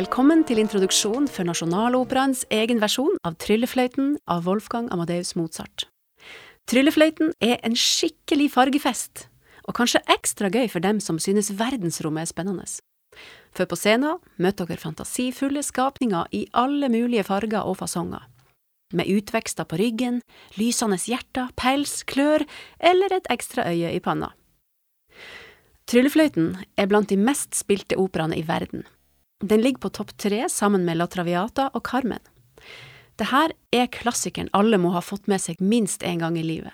Velkommen til introduksjon for Nasjonaloperaens egen versjon av Tryllefløyten av Wolfgang Amadeus Mozart. Tryllefløyten er en skikkelig fargefest, og kanskje ekstra gøy for dem som synes verdensrommet er spennende. For på scenen møter dere fantasifulle skapninger i alle mulige farger og fasonger. Med utvekster på ryggen, lysende hjerter, pels, klør eller et ekstra øye i panna. Tryllefløyten er blant de mest spilte operaene i verden. Den ligger på topp tre sammen med La Traviata og Carmen. Dette er klassikeren alle må ha fått med seg minst én gang i livet.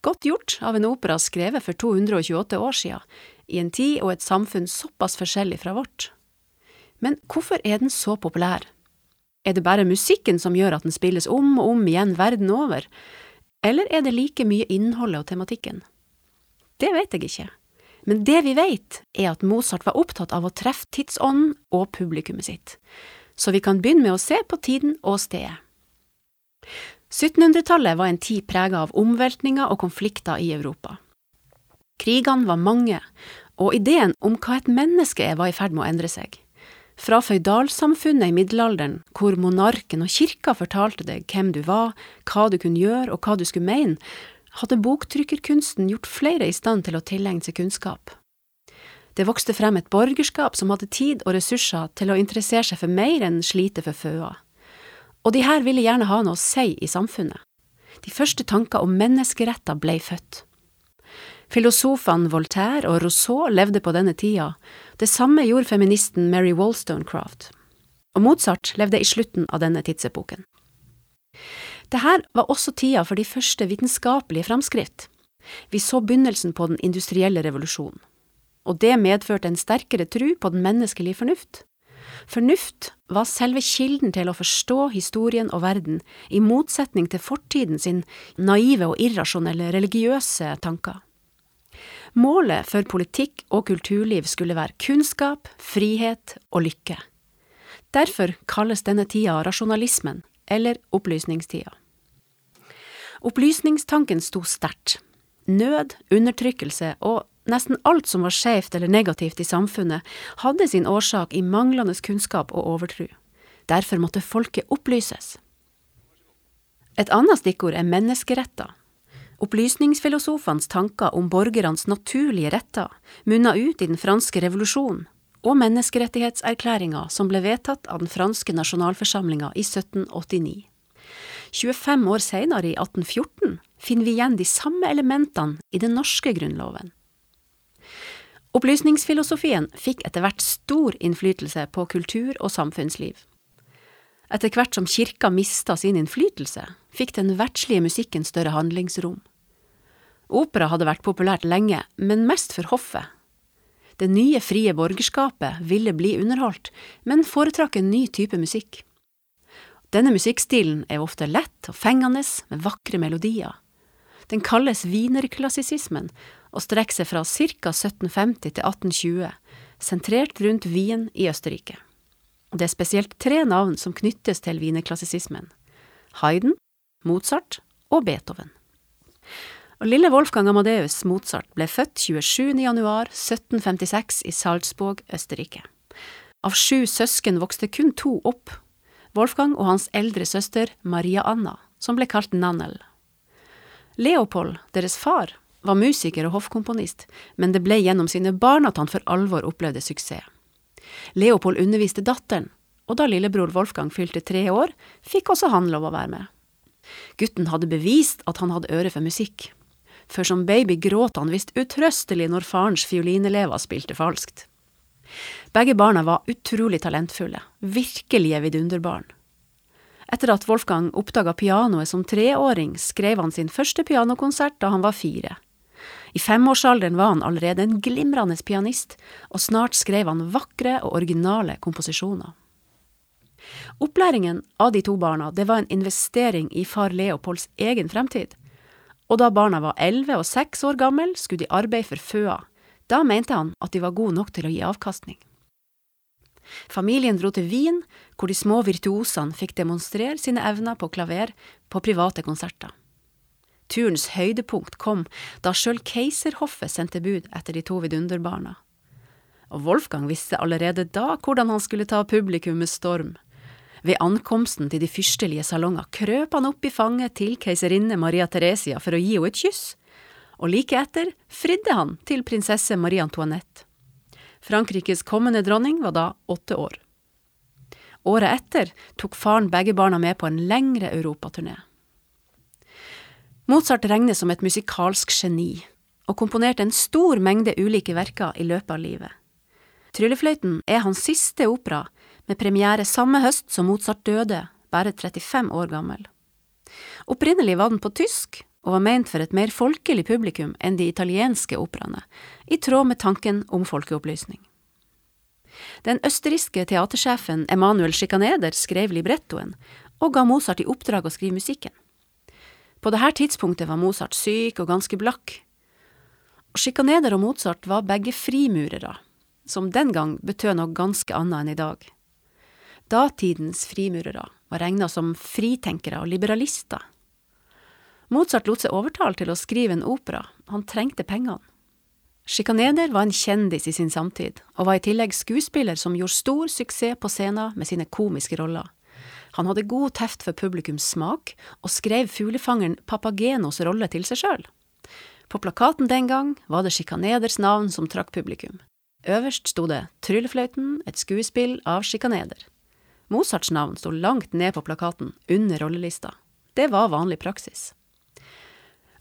Godt gjort av en opera skrevet for 228 år siden, i en tid og et samfunn såpass forskjellig fra vårt. Men hvorfor er den så populær? Er det bare musikken som gjør at den spilles om og om igjen verden over, eller er det like mye innholdet og tematikken? Det vet jeg ikke, men det vi vet, er at Mozart var opptatt av å treffe tidsånden og publikummet sitt, så vi kan begynne med å se på tiden og stedet. 1700-tallet var en tid prega av omveltninger og konflikter i Europa. Krigene var mange, og ideen om hva et menneske er, var i ferd med å endre seg. Fra føydalsamfunnet i middelalderen, hvor monarken og kirka fortalte deg hvem du var, hva du kunne gjøre og hva du skulle mene, hadde boktrykkerkunsten gjort flere i stand til å tilegne seg kunnskap. Det vokste frem et borgerskap som hadde tid og ressurser til å interessere seg for mer enn slite for føa. Og de her ville gjerne ha noe å si i samfunnet. De første tanker om menneskeretter ble født. Filosofene Voltaire og Rousseau levde på denne tida, det samme gjorde feministen Mary Wollstonecraft. Og Mozart levde i slutten av denne tidsepoken. Dette var også tida for de første vitenskapelige framskritt. Vi så begynnelsen på den industrielle revolusjonen, og det medførte en sterkere tru på den menneskelige fornuft. Fornuft var selve kilden til å forstå historien og verden, i motsetning til fortiden sin naive og irrasjonelle religiøse tanker. Målet for politikk og kulturliv skulle være kunnskap, frihet og lykke. Derfor kalles denne tida rasjonalismen, eller opplysningstida. Opplysningstanken sto sterkt. Nød, undertrykkelse og nesten alt som var skjevt eller negativt i samfunnet, hadde sin årsak i manglende kunnskap og overtro. Derfor måtte folket opplyses. Et annet stikkord er menneskeretter. Opplysningsfilosofenes tanker om borgernes naturlige retter munna ut i den franske revolusjonen og menneskerettighetserklæringa som ble vedtatt av den franske nasjonalforsamlinga i 1789. 25 år senere, i 1814, finner vi igjen de samme elementene i den norske grunnloven. Opplysningsfilosofien fikk etter hvert stor innflytelse på kultur og samfunnsliv. Etter hvert som kirka mista sin innflytelse, fikk den verdslige musikken større handlingsrom. Opera hadde vært populært lenge, men mest for hoffet. Det nye, frie borgerskapet ville bli underholdt, men foretrakk en ny type musikk. Denne musikkstilen er ofte lett og fengende, med vakre melodier. Den kalles wienerklassisismen, og strekker seg fra ca. 1750 til 1820, sentrert rundt Wien i Østerrike. Det er spesielt tre navn som knyttes til wienerklassisismen – Hayden, Mozart og Beethoven. Og lille Wolfgang Amadeus Mozart ble født 27. januar 1756 i Salzburg, Østerrike. Av sju søsken vokste kun to opp, Wolfgang og hans eldre søster Maria Anna, som ble kalt Nannel. Leopold, deres far, var musiker og hoffkomponist, men det ble gjennom sine barn at han for alvor opplevde suksess. Leopold underviste datteren, og da lillebror Wolfgang fylte tre år, fikk også han lov å være med. Gutten hadde bevist at han hadde øre for musikk for som baby gråt han visst utrøstelig når farens fiolinelever spilte falskt. Begge barna var utrolig talentfulle, virkelige vidunderbarn. Etter at Wolfgang oppdaga pianoet som treåring, skrev han sin første pianokonsert da han var fire. I femårsalderen var han allerede en glimrende pianist, og snart skrev han vakre og originale komposisjoner. Opplæringen av de to barna det var en investering i far Leopolds egen fremtid og da barna var elleve og seks år gammel, skulle de arbeide for føa. Da mente han at de var gode nok til å gi avkastning. Familien dro til Wien, hvor de små virtuosene fikk demonstrere sine evner på klaver på private konserter. Turens høydepunkt kom da sjøl keiserhoffet sendte bud etter de to vidunderbarna. og Wolfgang visste allerede da hvordan han skulle ta publikum med storm. Ved ankomsten til de fyrstelige salonger krøp han opp i fanget til keiserinne Maria Theresia for å gi henne et kyss, og like etter fridde han til prinsesse Marie Antoinette. Frankrikes kommende dronning var da åtte år. Året etter tok faren begge barna med på en lengre europaturné. Mozart regnes som et musikalsk geni, og komponerte en stor mengde ulike verker i løpet av livet. Tryllefløyten er hans siste opera, med premiere samme høst som Mozart døde, bare 35 år gammel. Opprinnelig var den på tysk, og var ment for et mer folkelig publikum enn de italienske operaene, i tråd med tanken om folkeopplysning. Den østerrikske teatersjefen Emanuel Schikaneder skrev librettoen, og ga Mozart i oppdrag å skrive musikken. På dette tidspunktet var Mozart syk og ganske blakk. Schikaneder og Mozart var begge frimurere, som den gang betød noe ganske annet enn i dag. Datidens frimurere var regna som fritenkere og liberalister. Mozart lot seg overtale til å skrive en opera, han trengte pengene. Schikaneder var en kjendis i sin samtid, og var i tillegg skuespiller som gjorde stor suksess på scenen med sine komiske roller. Han hadde god teft for publikums smak, og skrev fuglefangeren Papagenos rolle til seg sjøl. På plakaten den gang var det Schikaneders navn som trakk publikum. Øverst sto det Tryllefløyten, et skuespill av Schikaneder. Mozarts navn sto langt ned på plakaten, under rollelista. Det var vanlig praksis.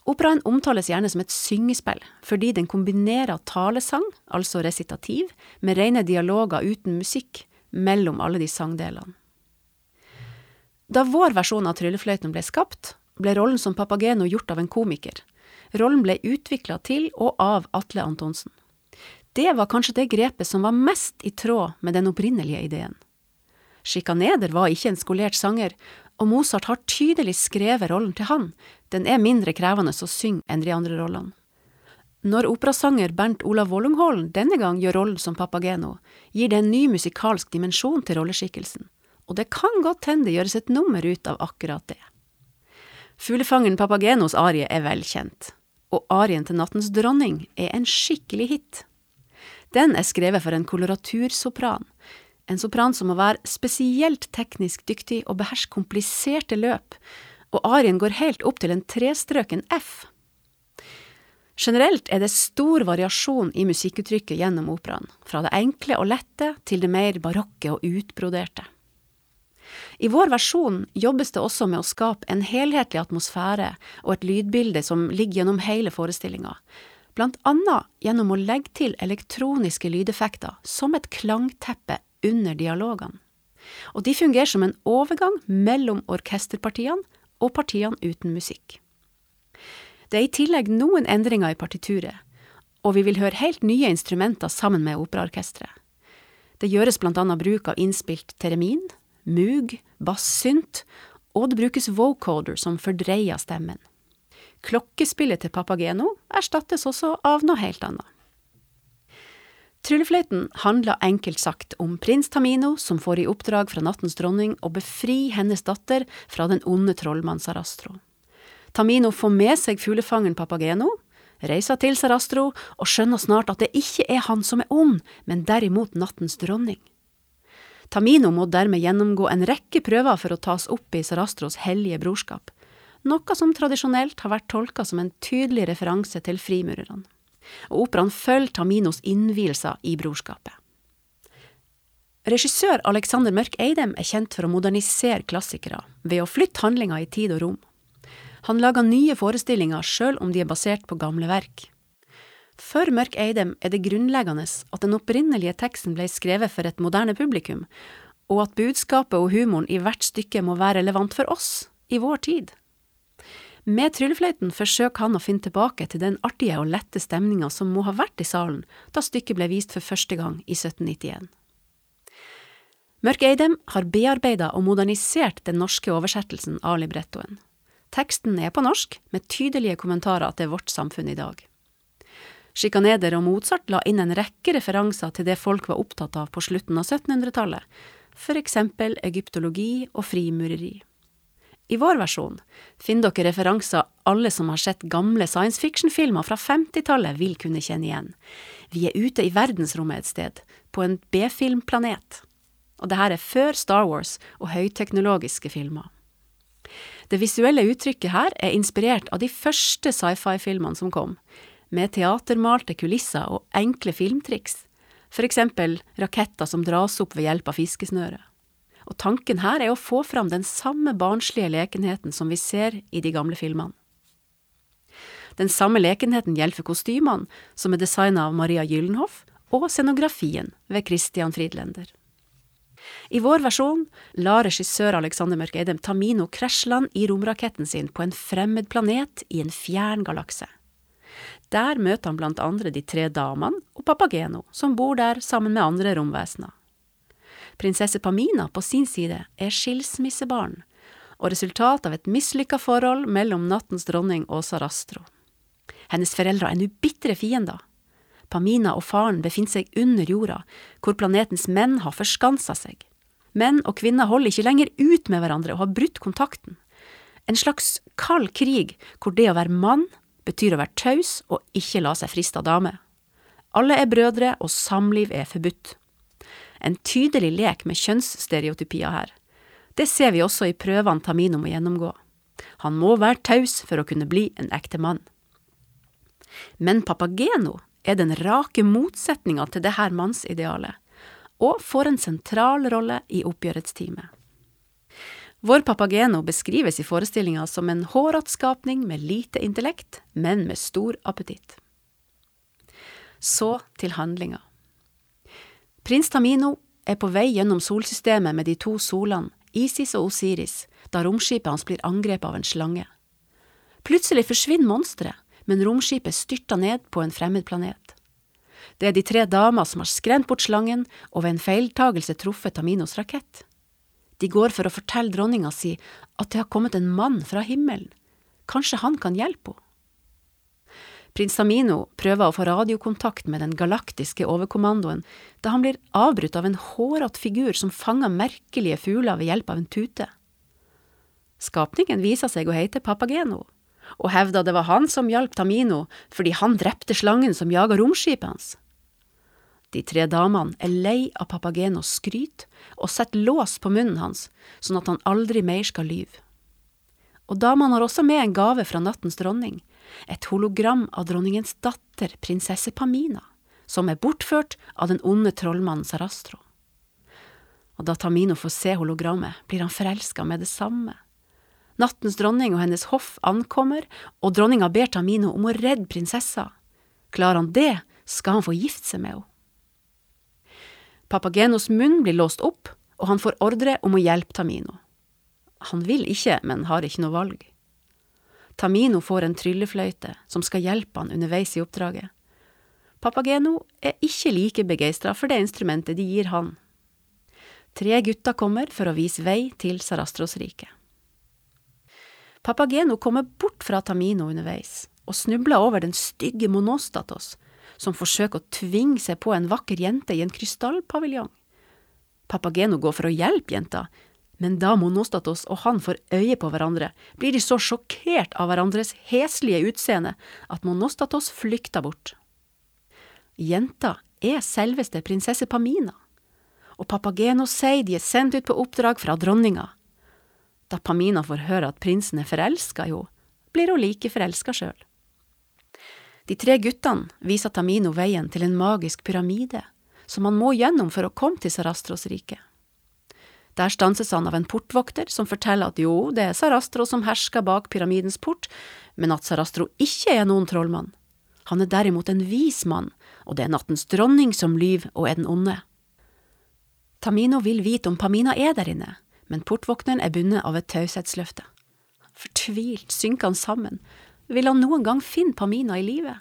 Operaen omtales gjerne som et syngespill, fordi den kombinerer talesang, altså resitativ, med rene dialoger uten musikk mellom alle de sangdelene. Da vår versjon av Tryllefløyten ble skapt, ble rollen som Papageno gjort av en komiker. Rollen ble utvikla til og av Atle Antonsen. Det var kanskje det grepet som var mest i tråd med den opprinnelige ideen. Sjikaneder var ikke en skolert sanger, og Mozart har tydelig skrevet rollen til han, den er mindre krevende å synge enn de andre rollene. Når operasanger Bernt Olav Vollungholm denne gang gjør rollen som Papageno, gir det en ny musikalsk dimensjon til rolleskikkelsen, og det kan godt hende det gjøres et nummer ut av akkurat det. Fuglefangeren Papagenos arie er velkjent, og arien til Nattens dronning er en skikkelig hit. Den er skrevet for en koloratursopran, en sopran som må være spesielt teknisk dyktig og beherske kompliserte løp, og arien går helt opp til en trestrøken F. Generelt er det stor variasjon i musikkuttrykket gjennom operaen, fra det enkle og lette til det mer barokke og utbroderte. I vår versjon jobbes det også med å skape en helhetlig atmosfære og et lydbilde som ligger gjennom hele forestillinga, blant annet gjennom å legge til elektroniske lydeffekter som et klangteppe under dialogene. Og de fungerer som en overgang mellom orkesterpartiene og partiene uten musikk. Det er i tillegg noen endringer i partituret, og vi vil høre helt nye instrumenter sammen med operaorkesteret. Det gjøres blant annet bruk av innspilt teremin, mug, bassynt, og det brukes vocoder som fordreier stemmen. Klokkespillet til Papageno erstattes også av noe helt annet. Tryllefløyten handler enkelt sagt om prins Tamino som får i oppdrag fra nattens dronning å befri hennes datter fra den onde trollmann Sarastro. Tamino får med seg fuglefangeren Papageno, reiser til Sarastro og skjønner snart at det ikke er han som er ond, men derimot nattens dronning. Tamino må dermed gjennomgå en rekke prøver for å tas opp i Sarastros hellige brorskap, noe som tradisjonelt har vært tolka som en tydelig referanse til frimurerne. Og operaen følger Taminos innvielser i brorskapet. Regissør Alexander Mørk Eidem er kjent for å modernisere klassikere ved å flytte handlinga i tid og rom. Han lager nye forestillinger sjøl om de er basert på gamle verk. For Mørk Eidem er det grunnleggende at den opprinnelige teksten ble skrevet for et moderne publikum, og at budskapet og humoren i hvert stykke må være relevant for oss, i vår tid. Med tryllefløyten forsøker han å finne tilbake til den artige og lette stemninga som må ha vært i salen da stykket ble vist for første gang i 1791. Mørk Eidem har bearbeida og modernisert den norske oversettelsen av librettoen. Teksten er på norsk, med tydelige kommentarer til vårt samfunn i dag. Sjikaneder og Mozart la inn en rekke referanser til det folk var opptatt av på slutten av 1700-tallet, for eksempel egyptologi og frimureri. I vår versjon finner dere referanser alle som har sett gamle science fiction-filmer fra 50-tallet vil kunne kjenne igjen. Vi er ute i verdensrommet et sted, på en B-filmplanet. Og det her er før Star Wars og høyteknologiske filmer. Det visuelle uttrykket her er inspirert av de første sci-fi-filmene som kom, med teatermalte kulisser og enkle filmtriks, for eksempel raketter som dras opp ved hjelp av fiskesnøre. Og tanken her er å få fram den samme barnslige lekenheten som vi ser i de gamle filmene. Den samme lekenheten gjelder for kostymene, som er designa av Maria Gyllenhoff, og scenografien ved Christian Friedlender. I vår versjon lar regissør Alexander Mørk Eidem Tamino krasjland i romraketten sin på en fremmed planet i en fjern galakse. Der møter han blant andre de tre damene og Papageno, som bor der sammen med andre romvesener. Prinsesse Pamina på sin side er skilsmissebarn, og resultat av et mislykka forhold mellom nattens dronning og Sarastro. Hennes foreldre er nå bitre fiender. Pamina og faren befinner seg under jorda, hvor planetens menn har forskansa seg. Menn og kvinner holder ikke lenger ut med hverandre og har brutt kontakten. En slags kald krig hvor det å være mann betyr å være taus og ikke la seg friste av dame. Alle er brødre, og samliv er forbudt. En tydelig lek med kjønnsstereotypier her. Det ser vi også i prøvene Tamino må gjennomgå. Han må være taus for å kunne bli en ekte mann. Men Papageno er den rake motsetninga til det her mannsidealet, og får en sentral rolle i oppgjørets time. Vår Papageno beskrives i forestillinga som en hårete skapning med lite intellekt, men med stor appetitt. Så til handlinga. Prins Tamino er på vei gjennom solsystemet med de to solene, Isis og Osiris, da romskipet hans blir angrepet av en slange. Plutselig forsvinner monsteret, men romskipet styrter ned på en fremmed planet. Det er de tre damer som har skremt bort slangen og ved en feiltagelse truffet Taminos rakett. De går for å fortelle dronninga si at det har kommet en mann fra himmelen, kanskje han kan hjelpe henne. Prins Tamino prøver å få radiokontakt med den galaktiske overkommandoen da han blir avbrutt av en hårete figur som fanger merkelige fugler ved hjelp av en tute. Skapningen viser seg å hete Papageno, og hevder det var han som hjalp Tamino fordi han drepte slangen som jaga romskipet hans. De tre damene er lei av Papagenos skryt og setter lås på munnen hans, sånn at han aldri mer skal lyve. Og damene har også med en gave fra nattens dronning, et hologram av dronningens datter, prinsesse Pamina, som er bortført av den onde trollmannen Sarastro. Og da Tamino får se hologrammet, blir han forelska med det samme. Nattens dronning og hennes hoff ankommer, og dronninga ber Tamino om å redde prinsessa. Klarer han det, skal han få gifte seg med henne. Papagenos munn blir låst opp, og han får ordre om å hjelpe Tamino. Han vil ikke, men har ikke noe valg. Tamino får en tryllefløyte som skal hjelpe han underveis i oppdraget. Papageno er ikke like begeistra for det instrumentet de gir han. Tre gutter kommer for å vise vei til Sarastros rike. Papageno kommer bort fra Tamino underveis, og snubler over den stygge Monostatos, som forsøker å tvinge seg på en vakker jente i en krystallpaviljong. Papageno går for å hjelpe jenta, men da Monostatos og han får øye på hverandre, blir de så sjokkert av hverandres heslige utseende at Monostatos flykter bort. Jenta er selveste prinsesse Pamina, og Papageno sier de er sendt ut på oppdrag fra dronninga. Da Pamina får høre at prinsen er forelska i henne, blir hun like forelska sjøl. De tre guttene viser Tamino veien til en magisk pyramide, som han må gjennom for å komme til Sarastros rike. Der stanses han av en portvokter som forteller at jo, det er Sarastro som hersker bak pyramidens port, men at Sarastro ikke er noen trollmann. Han er derimot en vis mann, og det er nattens dronning som lyver og er den onde. Tamino vil vite om Pamina er der inne, men portvokteren er bundet av et taushetsløfte. Fortvilt synker han sammen. Vil han noen gang finne Pamina i live?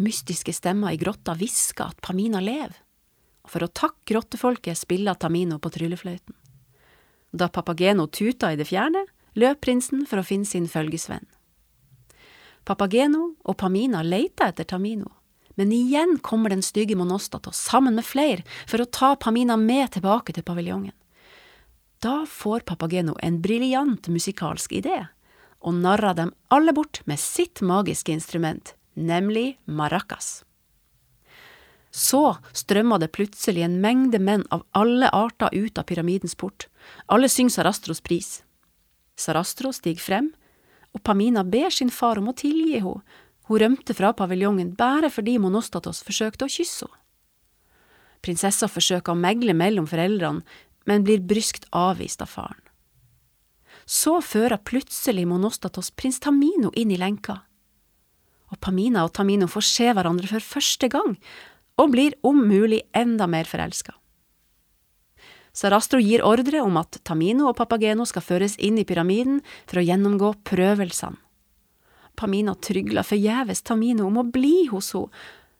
Mystiske stemmer i grotta hvisker at Pamina lever, for å takke grottefolket spiller Tamino på tryllefløyten. Da Papageno tuta i det fjerne, løp prinsen for å finne sin følgesvenn. Papageno og Pamina leter etter Tamino, men igjen kommer den stygge Monostato sammen med flere for å ta Pamina med tilbake til paviljongen. Da får Papageno en briljant musikalsk idé, og narra dem alle bort med sitt magiske instrument, nemlig maracas. Så strømma det plutselig en mengde menn av alle arter ut av pyramidens port, alle synger Sarastros pris. Sarastro stiger frem, og Pamina ber sin far om å tilgi henne, hun rømte fra paviljongen bare fordi Monostatos forsøkte å kysse henne. Prinsessa forsøker å megle mellom foreldrene, men blir bryskt avvist av faren. Så fører plutselig Monostatos prins Tamino inn i lenka, og Pamina og Tamino får se hverandre for første gang, og blir om mulig enda mer forelska. Sarastro gir ordre om at Tamino og Papageno skal føres inn i pyramiden for å gjennomgå prøvelsene. Pamina trygler forgjeves Tamino om å bli hos henne,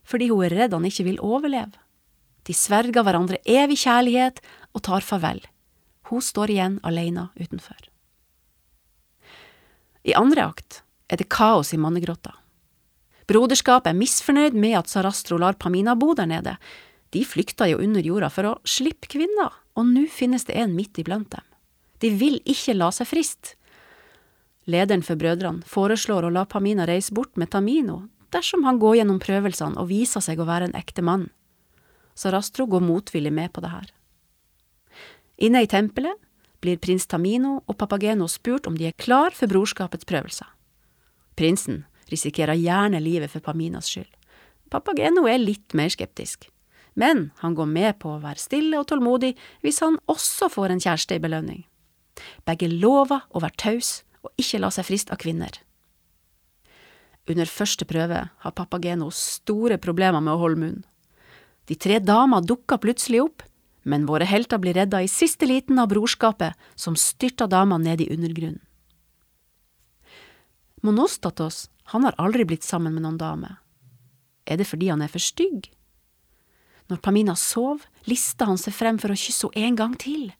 fordi hun er redd han ikke vil overleve. De sverger hverandre evig kjærlighet og tar farvel. Hun står igjen alene utenfor. I andre akt er det kaos i mannegrotta. Broderskapet er misfornøyd med at Sarastro lar Pamina bo der nede. De flykta jo under jorda for å slippe kvinner, og nå finnes det en midt iblant dem. De vil ikke la seg friste. Lederen for brødrene foreslår å la Pamina reise bort med Tamino dersom han går gjennom prøvelsene og viser seg å være en ekte mann. Sarastro går motvillig med på det her. Inne i tempelet blir prins Tamino og Papageno spurt om de er klar for brorskapets prøvelser. Prinsen risikerer gjerne livet for Paminas skyld. Papageno er litt mer skeptisk, men han går med på å være stille og tålmodig hvis han også får en kjæreste i belønning. Begge lover å være taus og ikke la seg friste av kvinner. Under første prøve har Papageno store problemer med å holde munn. De tre damer dukker plutselig opp, men våre helter blir redda i siste liten av brorskapet som styrter damene ned i undergrunnen. Monostatos han har aldri blitt sammen med noen dame. Er det fordi han er for stygg? Når Pamina sov, lista han seg frem for å kysse henne en gang til,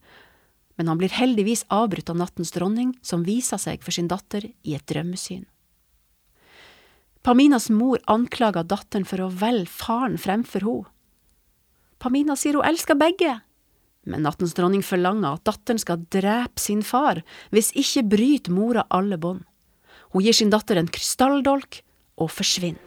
men han blir heldigvis avbrutt av nattens dronning, som viser seg for sin datter i et drømmesyn. Paminas mor anklager datteren for å velge faren fremfor henne. Pamina sier hun elsker begge, men nattens dronning forlanger at datteren skal drepe sin far, hvis ikke bryter mora alle bånd. Hun gir sin datter en krystalldolk og forsvinner.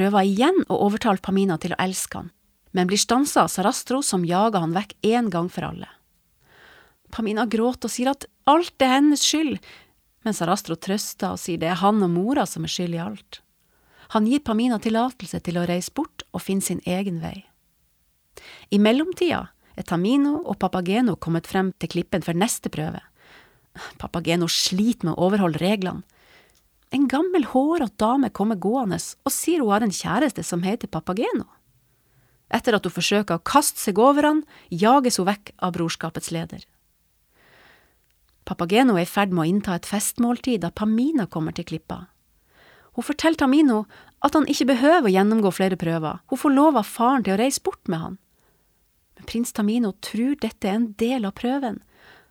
Prøver igjen å overtale Pamina til å elske han, men blir stansa av Sarastro som jager han vekk en gang for alle. Pamina gråter og sier at alt er hennes skyld, men Sarastro trøster og sier det er han og mora som er skyld i alt. Han gir Pamina tillatelse til å reise bort og finne sin egen vei. I mellomtida er Tamino og Papageno kommet frem til klippen for neste prøve. Papageno sliter med å overholde reglene, en gammel, hårete dame kommer gående og sier hun har en kjæreste som heter Papageno. Etter at hun forsøker å kaste seg over han, jages hun vekk av brorskapets leder. Papageno er i ferd med å innta et festmåltid da Pamina kommer til klippa. Hun forteller Tamino at han ikke behøver å gjennomgå flere prøver, hun får lov av faren til å reise bort med han. Men prins Tamino tror dette er en del av prøven,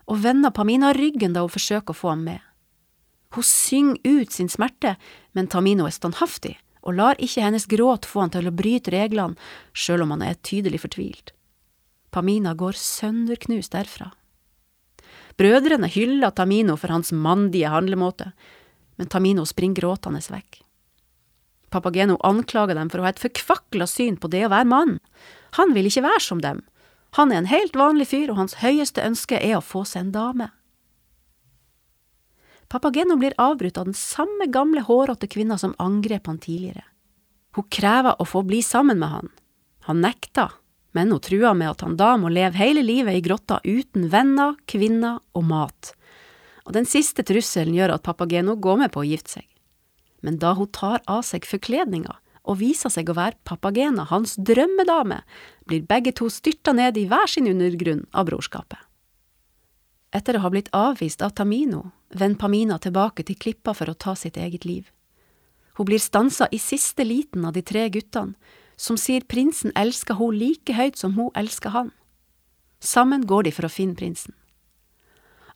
og vender Pamina ryggen da hun forsøker å få ham med. Hun synger ut sin smerte, men Tamino er standhaftig og lar ikke hennes gråt få han til å bryte reglene, sjøl om han er tydelig fortvilt. Pamina går sønderknust derfra. Brødrene hyller Tamino for hans mandige handlemåte, men Tamino springer gråtende vekk. Papageno anklager dem for å ha et forkvakla syn på det å være mann. Han vil ikke være som dem. Han er en helt vanlig fyr, og hans høyeste ønske er å få seg en dame. Papageno blir avbrutt av den samme gamle, hårete kvinna som angrep han tidligere. Hun krever å få bli sammen med han. Han nekter, men hun truer med at han da må leve hele livet i grotta uten venner, kvinner og mat. Og den siste trusselen gjør at Papageno går med på å gifte seg. Men da hun tar av seg forkledninga og viser seg å være Papagena, hans drømmedame, blir begge to styrta ned i hver sin undergrunn av brorskapet. Etter å ha blitt avvist av Tamino, vender Pamina tilbake til klippa for å ta sitt eget liv. Hun blir stansa i siste liten av de tre guttene, som sier prinsen elsker hun like høyt som hun elsker han. Sammen går de for å finne prinsen.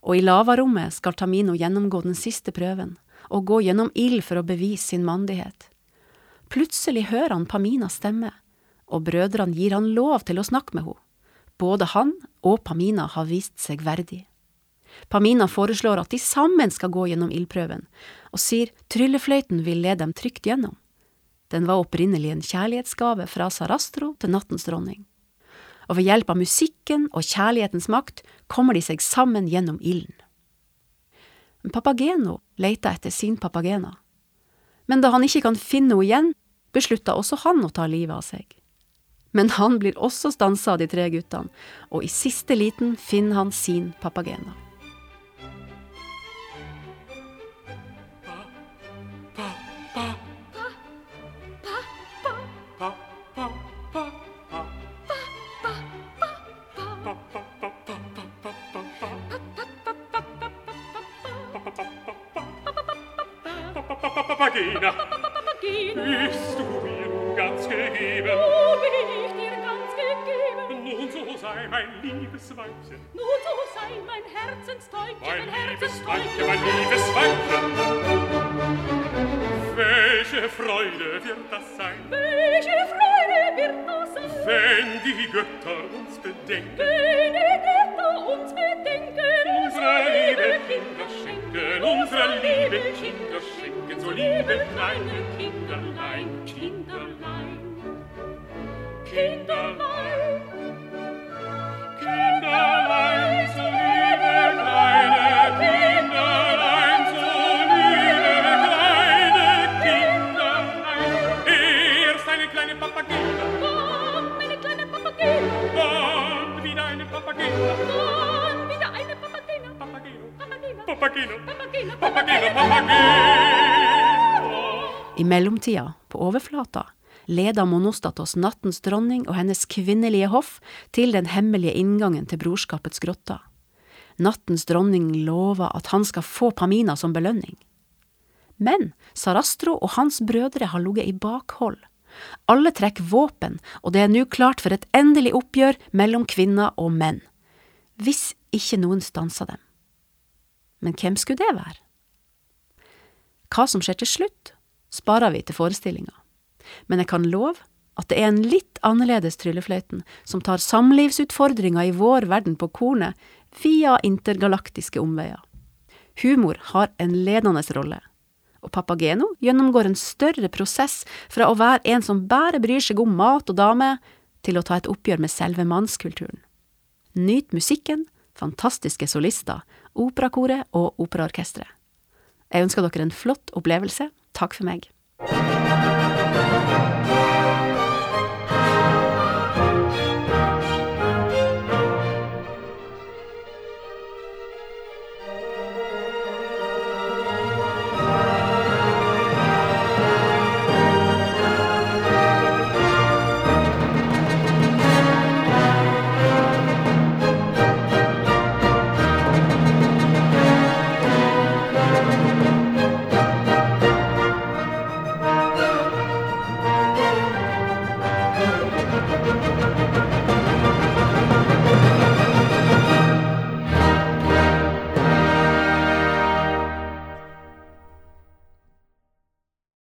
Og i lavarommet skal Tamino gjennomgå den siste prøven, og gå gjennom ild for å bevise sin mandighet. Plutselig hører han Paminas stemme, og brødrene gir han lov til å snakke med henne. Både han og Pamina har vist seg verdig. Pamina foreslår at de sammen skal gå gjennom ildprøven, og sier tryllefløyten vil lede dem trygt gjennom. Den var opprinnelig en kjærlighetsgave fra Sarastro til nattens dronning. Og ved hjelp av musikken og kjærlighetens makt kommer de seg sammen gjennom ilden. Papageno leter etter sin papagena, men da han ikke kan finne henne igjen, beslutter også han å ta livet av seg. Men han blir også stansa av de tre guttene, og i siste liten finner han sin papagena. bedenken. Benedetta uns bedenken. Unsere liebe Kinder schenken, unsere liebe Kinder schenken, so liebe kleine Kinderlein, Kinderlein. Kinderlein. I mellomtida, på overflata, leder Monostatos nattens dronning og hennes kvinnelige hoff til den hemmelige inngangen til brorskapets grotter. Nattens dronning lover at han skal få Pamina som belønning. Men Sarastro og hans brødre har ligget i bakhold. Alle trekker våpen, og det er nå klart for et endelig oppgjør mellom kvinner og menn. Hvis ikke noen stanser dem. Men hvem skulle det være? Hva som skjer til slutt, sparer vi til forestillinga, men jeg kan love at det er en litt annerledes Tryllefløyten som tar samlivsutfordringa i vår verden på kornet via intergalaktiske omveier. Humor har en ledende rolle, og Papageno gjennomgår en større prosess fra å være en som bare bryr seg om mat og dame, til å ta et oppgjør med selve mannskulturen. Nyt musikken, fantastiske solister, operakoret og operaorkesteret. Jeg ønsker dere en flott opplevelse. Takk for meg.